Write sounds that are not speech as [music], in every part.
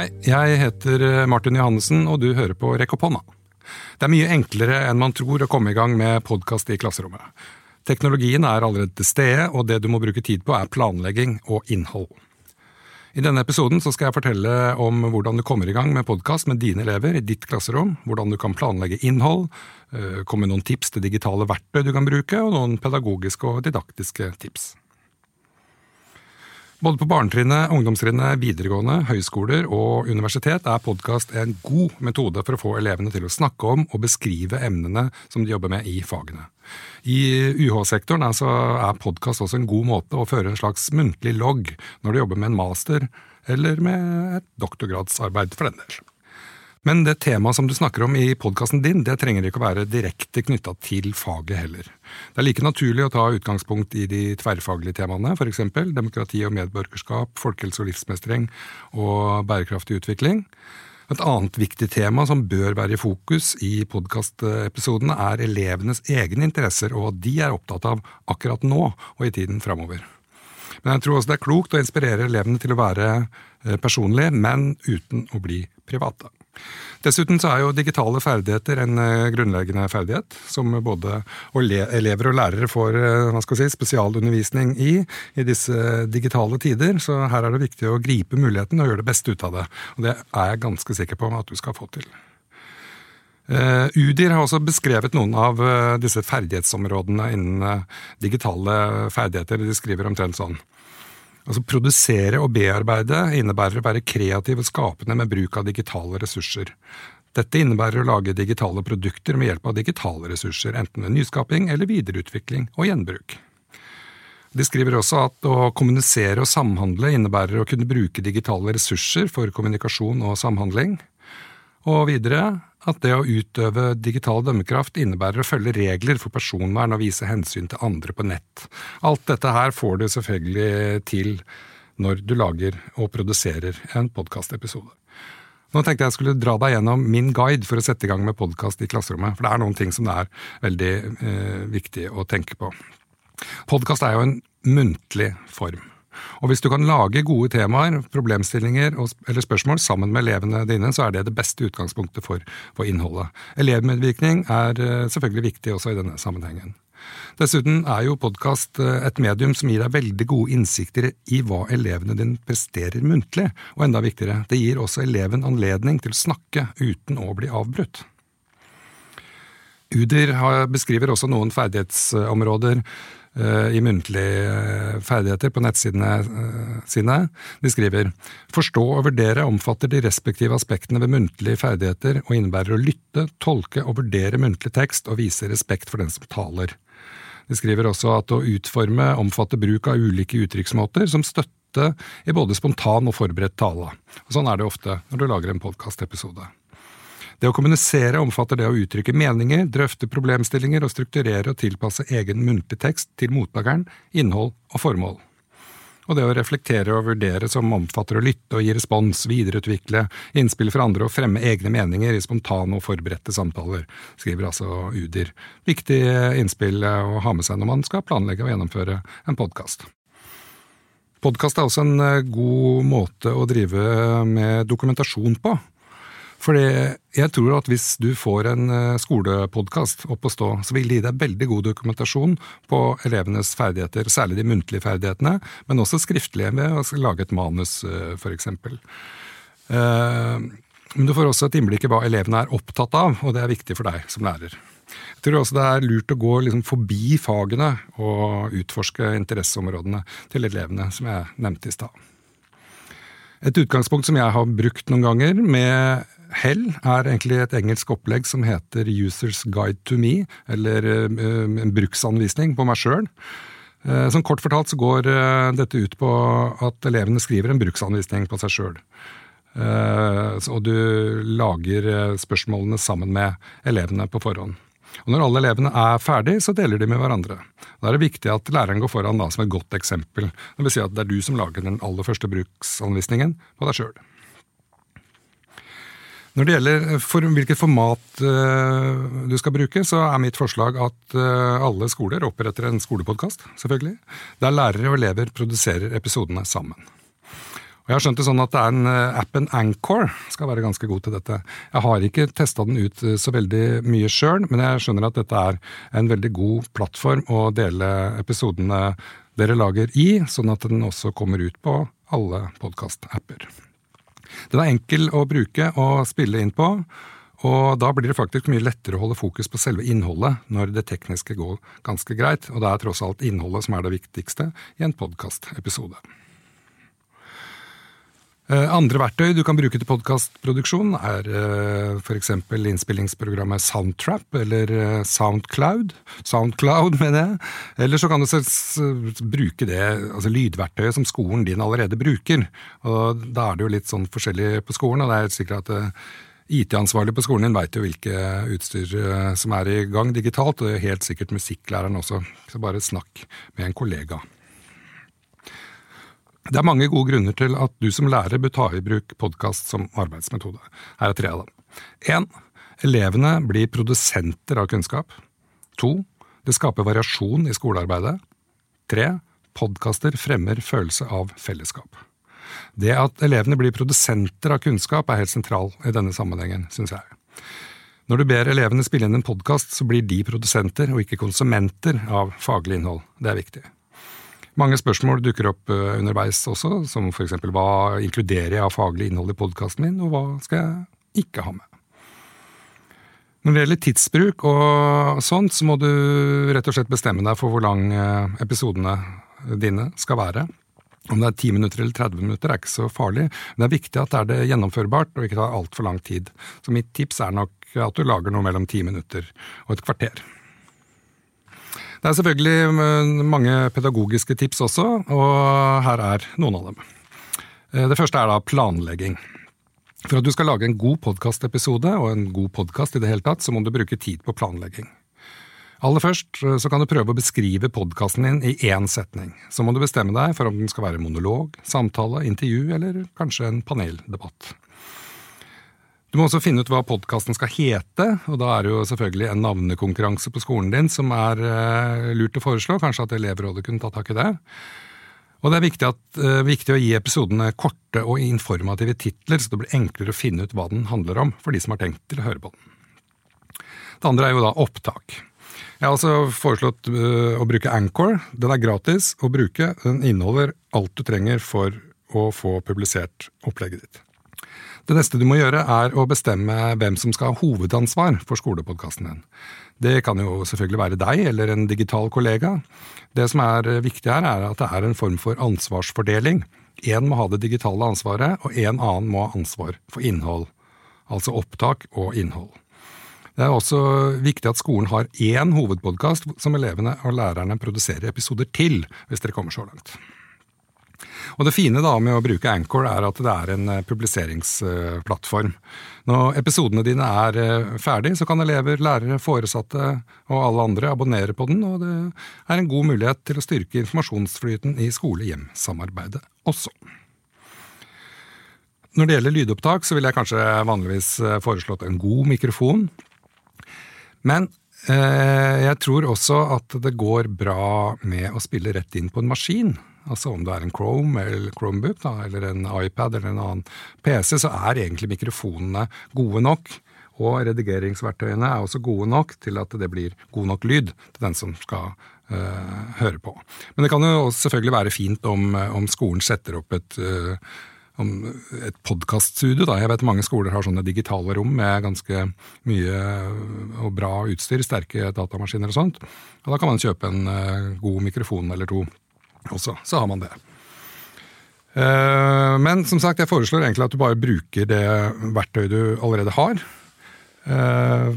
Hei, jeg heter eh, Martin Johannessen, og du hører på Rekk opp hånda. Det er mye enklere enn man tror å komme i gang med podkast i klasserommet. Teknologien er allerede til stede, og det du må bruke tid på er planlegging og innhold. I denne episoden skal jeg fortelle om hvordan du kommer i gang med podkast med dine elever i ditt klasserom, hvordan du kan planlegge innhold, eh, komme med noen tips til digitale verktøy du kan bruke, og noen pedagogiske og didaktiske tips. Både på barnetrinnet, ungdomstrinnet, videregående, høyskoler og universitet er podkast en god metode for å få elevene til å snakke om og beskrive emnene som de jobber med i fagene. I UH-sektoren altså, er podkast også en god måte å føre en slags muntlig logg når du jobber med en master eller med et doktorgradsarbeid, for den del. Men det temaet som du snakker om i podkasten din, det trenger ikke å være direkte knytta til faget heller. Det er like naturlig å ta utgangspunkt i de tverrfaglige temaene, f.eks. demokrati og medborgerskap, folkehelse og livsmestring og bærekraftig utvikling. Et annet viktig tema som bør være i fokus i podkastepisodene, er elevenes egne interesser og hva de er opptatt av akkurat nå og i tiden framover. Men jeg tror også det er klokt å inspirere elevene til å være eh, personlige, men uten å bli private. Dessuten så er jo digitale ferdigheter en eh, grunnleggende ferdighet, som både elever og lærere får eh, hva skal si, spesialundervisning i i disse digitale tider. Så her er det viktig å gripe muligheten og gjøre det beste ut av det. Og det er jeg ganske sikker på at du skal få til. Uh, Udir har også beskrevet noen av disse ferdighetsområdene innen digitale ferdigheter. De skriver omtrent sånn. Altså Produsere og bearbeide innebærer å være kreativ og skapende med bruk av digitale ressurser. Dette innebærer å lage digitale produkter med hjelp av digitale ressurser, enten ved nyskaping eller videreutvikling og gjenbruk. De skriver også at å kommunisere og samhandle innebærer å kunne bruke digitale ressurser for kommunikasjon og samhandling. Og videre at det å utøve digital dømmekraft innebærer å følge regler for personvern og vise hensyn til andre på nett. Alt dette her får du selvfølgelig til når du lager og produserer en podkastepisode. Nå tenkte jeg skulle dra deg gjennom min guide for å sette i gang med podkast i klasserommet, for det er noen ting som det er veldig eh, viktig å tenke på. Podkast er jo en muntlig form. Og hvis du kan lage gode temaer, problemstillinger eller spørsmål sammen med elevene dine, så er det det beste utgangspunktet for, for innholdet. Elevmedvirkning er eh, selvfølgelig viktig også i denne sammenhengen. Dessuten er jo podkast eh, et medium som gir deg veldig gode innsikter i hva elevene dine presterer muntlig, og enda viktigere, det gir også eleven anledning til å snakke uten å bli avbrutt. Udir beskriver også noen ferdighetsområder Eh, i muntlige eh, ferdigheter på nettsidene eh, sine. De skriver forstå og vurdere omfatter de respektive aspektene ved muntlige ferdigheter og innebærer å lytte, tolke og vurdere muntlig tekst og vise respekt for den som taler. De skriver også at å utforme omfatter bruk av ulike uttrykksmåter som støtte i både spontan og forberedt tale. Og sånn er det ofte når du lager en podkastepisode. Det å kommunisere omfatter det å uttrykke meninger, drøfte problemstillinger og strukturere og tilpasse egen muntlig tekst til mottakeren, innhold og formål. Og det å reflektere og vurdere som omfatter å lytte og gi respons, videreutvikle innspill fra andre og fremme egne meninger i spontane og forberedte samtaler, skriver altså Udir. Viktig innspill å ha med seg når man skal planlegge og gjennomføre en podkast. Podkast er også en god måte å drive med dokumentasjon på. Fordi jeg tror at hvis du får en eh, skolepodkast opp å stå, så vil det gi deg veldig god dokumentasjon på elevenes ferdigheter, særlig de muntlige ferdighetene, men også skriftlige ved å lage et manus, eh, f.eks. Eh, men du får også et innblikk i hva elevene er opptatt av, og det er viktig for deg som lærer. Jeg tror også det er lurt å gå liksom forbi fagene og utforske interesseområdene til elevene, som jeg nevnte i stad. Et utgangspunkt som jeg har brukt noen ganger, med hell, er egentlig et engelsk opplegg som heter Users Guide to Me, eller uh, en bruksanvisning på meg sjøl. Uh, som kort fortalt så går uh, dette ut på at elevene skriver en bruksanvisning på seg sjøl. Og du lager spørsmålene sammen med elevene på forhånd. Og Når alle elevene er ferdig, så deler de med hverandre. Da er det viktig at læreren går foran da som et godt eksempel. Det vil si at det er du som lager den aller første bruksanvisningen på deg sjøl. Når det gjelder eh, for, hvilket format uh, du skal bruke, så er mitt forslag at uh, alle skoler oppretter en skolepodkast, selvfølgelig, der lærere og elever produserer episodene sammen. Og Jeg har skjønt det sånn at det er en uh, appen Anchor skal være ganske god til dette. Jeg har ikke testa den ut så veldig mye sjøl, men jeg skjønner at dette er en veldig god plattform å dele episodene dere lager i, sånn at den også kommer ut på alle podkast-apper. Den er enkel å bruke og spille inn på, og da blir det faktisk mye lettere å holde fokus på selve innholdet når det tekniske går ganske greit, og det er tross alt innholdet som er det viktigste i en podkastepisode. Eh, andre verktøy du kan bruke til podkastproduksjon, er eh, f.eks. innspillingsprogrammet Soundtrap eller eh, Soundcloud. Soundcloud, [laughs] mener jeg. Eller så kan du bruke det altså lydverktøyet som skolen din allerede bruker. Og Da er det jo litt sånn forskjellig på skolen, og det er sikkert at IT-ansvarlig på skolen din veit jo hvilke utstyr som er i gang digitalt, og det er helt sikkert musikklæreren også. Så bare snakk med en kollega. Det er mange gode grunner til at du som lærer bør ta i bruk podkast som arbeidsmetode. Her er tre av dem. En, Elevene blir produsenter av kunnskap. To. Det skaper variasjon i skolearbeidet. Tre. Podkaster fremmer følelse av fellesskap. Det at elevene blir produsenter av kunnskap er helt sentral i denne sammenhengen, syns jeg. Når du ber elevene spille inn en podkast, så blir de produsenter og ikke konsumenter av faglig innhold. Det er viktig. Mange spørsmål dukker opp eh, underveis også, som f.eks. hva inkluderer jeg av faglig innhold i podkasten min, og hva skal jeg ikke ha med? Når det gjelder tidsbruk og sånt, så må du rett og slett bestemme deg for hvor lang eh, episodene dine skal være. Om det er 10 minutter eller 30 minutter er ikke så farlig, men det er viktig at det er det gjennomførbart og ikke tar altfor lang tid. Så mitt tips er nok at du lager noe mellom 10 minutter og et kvarter. Det er selvfølgelig eh, mange pedagogiske tips også, og her er noen av dem. Eh, det første er da planlegging. For at du skal lage en god podkastepisode, og en god podkast i det hele tatt, så må du bruke tid på planlegging. Aller først eh, så kan du prøve å beskrive podkasten din i én setning. Så må du bestemme deg for om den skal være monolog, samtale, intervju eller kanskje en paneldebatt. Du må også finne ut hva podkasten skal hete, og da er det jo selvfølgelig en navnekonkurranse på skolen din som er uh, lurt å foreslå. Kanskje at elevrådet kunne ta tak i det. Og det er viktig, at, uh, viktig, å gi episodene korte og informative titler, så det blir enklere å finne ut hva den handler om for de som har tenkt til å høre på den. Det andre er jo da opptak. Jeg har altså foreslått uh, å bruke Anchor. Den er gratis å bruke. Den inneholder alt du trenger for å få publisert opplegget ditt. Det neste du må gjøre, er å bestemme hvem som skal ha hovedansvar for skolepodkasten din. Det kan jo selvfølgelig være deg eller en digital kollega. Det som er viktig her, er at det er en form for ansvarsfordeling. Én må ha det digitale ansvaret, og en annen må ha ansvar for innhold. Altså opptak og innhold. Det er også viktig at skolen har én hovedpodkast som elevene og lærerne produserer episoder til, hvis dere kommer så langt. Og Det fine da med å bruke Anchor er at det er en eh, publiseringsplattform. Når episodene dine er eh, ferdig, så kan elever, lærere, foresatte og alle andre abonnere på den, og det er en god mulighet til å styrke informasjonsflyten i skole-hjem-samarbeidet også. Når det gjelder lydopptak, så vil jeg kanskje vanligvis eh, foreslått en god mikrofon. Men eh, jeg tror også at det går bra med å spille rett inn på en maskin. Altså om det er en Chrome eller Chromebook da, eller en iPad eller en annen PC, så er egentlig mikrofonene gode nok. Og redigeringsverktøyene er også gode nok til at det blir god nok lyd til den som skal uh, høre på. Men det kan jo selvfølgelig være fint om, om skolen setter opp et uh, et podkaststudio. Jeg vet mange skoler har sånne digitale rom med ganske mye og bra utstyr, sterke datamaskiner og sånt. Og Da kan man kjøpe en god mikrofon eller to også. Så har man det. Eh, men som sagt, jeg foreslår egentlig at du bare bruker det verktøyet du allerede har. Eh,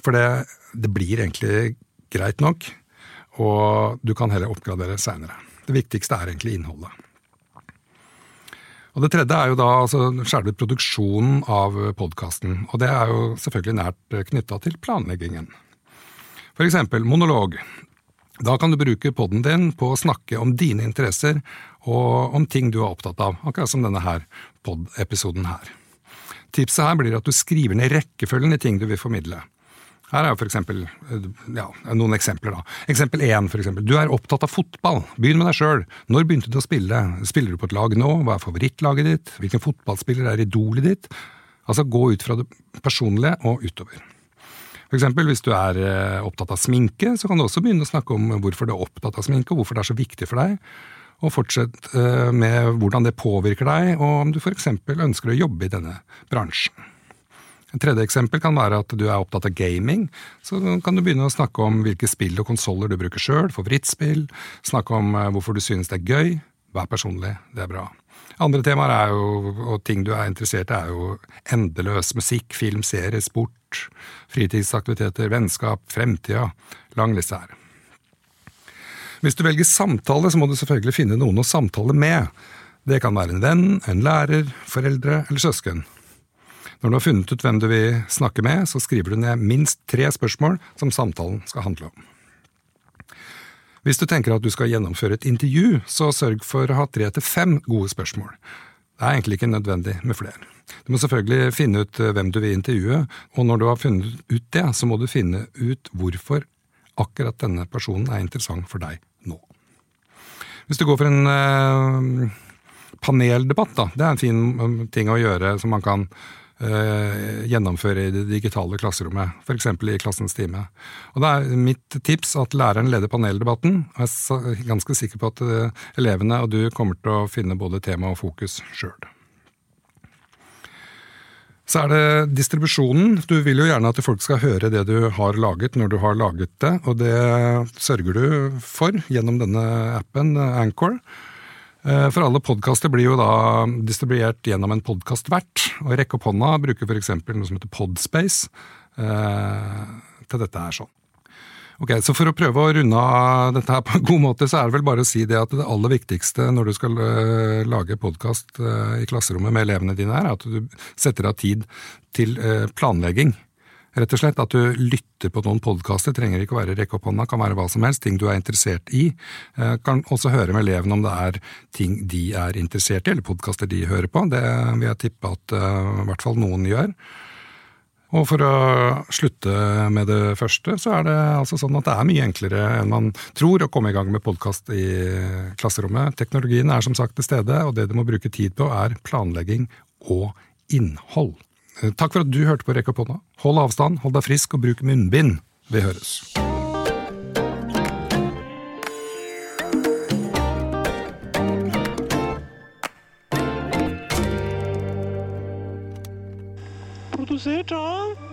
for det, det blir egentlig greit nok, og du kan heller oppgradere seinere. Det viktigste er egentlig innholdet. Og Det tredje er jo da altså selve produksjonen av podkasten. Og det er jo selvfølgelig nært knytta til planleggingen. For eksempel monolog. Da kan du bruke poden din på å snakke om dine interesser og om ting du er opptatt av, akkurat som denne her pod-episoden her. Tipset her blir at du skriver ned rekkefølgen i ting du vil formidle. Her er for eksempel, ja, noen eksempler. da. Eksempel én. For eksempel. Du er opptatt av fotball. Begynn med deg sjøl. Når begynte du å spille? Spiller du på et lag nå? Hva er favorittlaget ditt? Hvilken fotballspiller er idolet ditt? Altså Gå ut fra det personlige og utover. For eksempel, Hvis du er eh, opptatt av sminke, så kan du også begynne å snakke om hvorfor du er opptatt av sminke, og hvorfor det er så viktig for deg. Og fortsett eh, med hvordan det påvirker deg, og om du f.eks. ønsker å jobbe i denne bransjen. Et tredje eksempel kan være at du er opptatt av gaming. Så kan du begynne å snakke om hvilke spill og konsoller du bruker sjøl, favorittspill, snakke om eh, hvorfor du synes det er gøy. Vær personlig, det er bra. Andre temaer er jo, og ting du er interessert i, er jo endeløs musikk, film, serie, sport, fritidsaktiviteter, vennskap, fremtida. Lang liste her. Hvis du velger samtale, så må du selvfølgelig finne noen å samtale med. Det kan være en venn, en lærer, foreldre eller søsken. Når du har funnet ut hvem du vil snakke med, så skriver du ned minst tre spørsmål som samtalen skal handle om. Hvis du tenker at du skal gjennomføre et intervju, så sørg for å ha tre til fem gode spørsmål. Det er egentlig ikke nødvendig med flere. Du må selvfølgelig finne ut eh, hvem du vil intervjue, og når du har funnet ut det, så må du finne ut hvorfor akkurat denne personen er interessant for deg nå. Hvis du går for en eh, paneldebatt, da, det er en fin um, ting å gjøre som man kan gjennomføre i det digitale klasserommet, f.eks. i klassens time. Og Det er mitt tips at læreren leder paneldebatten. og Jeg er ganske sikker på at eh, elevene og du kommer til å finne både tema og fokus sjøl. Så er det distribusjonen. Du vil jo gjerne at folk skal høre det du har laget når du har laget det, og det sørger du for gjennom denne appen Anchor. Eh, for alle podkaster blir jo da distribuert gjennom en podkastvert. Og Rekke opp hånda bruker f.eks. noe som heter Podspace eh, til dette her sånn. Ok, Så for å prøve å runde av dette her på en god måte, så er det vel bare å si det at det aller viktigste når du skal uh, lage podkast i klasserommet med elevene dine, er at du setter av tid til planlegging. Rett og slett at du lytter på noen podkaster, trenger ikke å være rekke opp hånda, kan være hva som helst, ting du er interessert i. Eh, kan også høre med elevene om det er ting de er interessert i, eller podkaster de hører på. Det vil jeg tippe at uh, i hvert fall noen gjør. Og for å slutte med det første, så er det altså sånn at det er mye enklere enn man tror å komme i gang med podkast i klasserommet. Teknologien er som sagt til stede, og det du må bruke tid på, er planlegging og innhold. Eh, takk for at du hørte på Rekk opp hånda. Hold avstand, hold deg frisk og bruk munnbind. Vi høres. Produsert av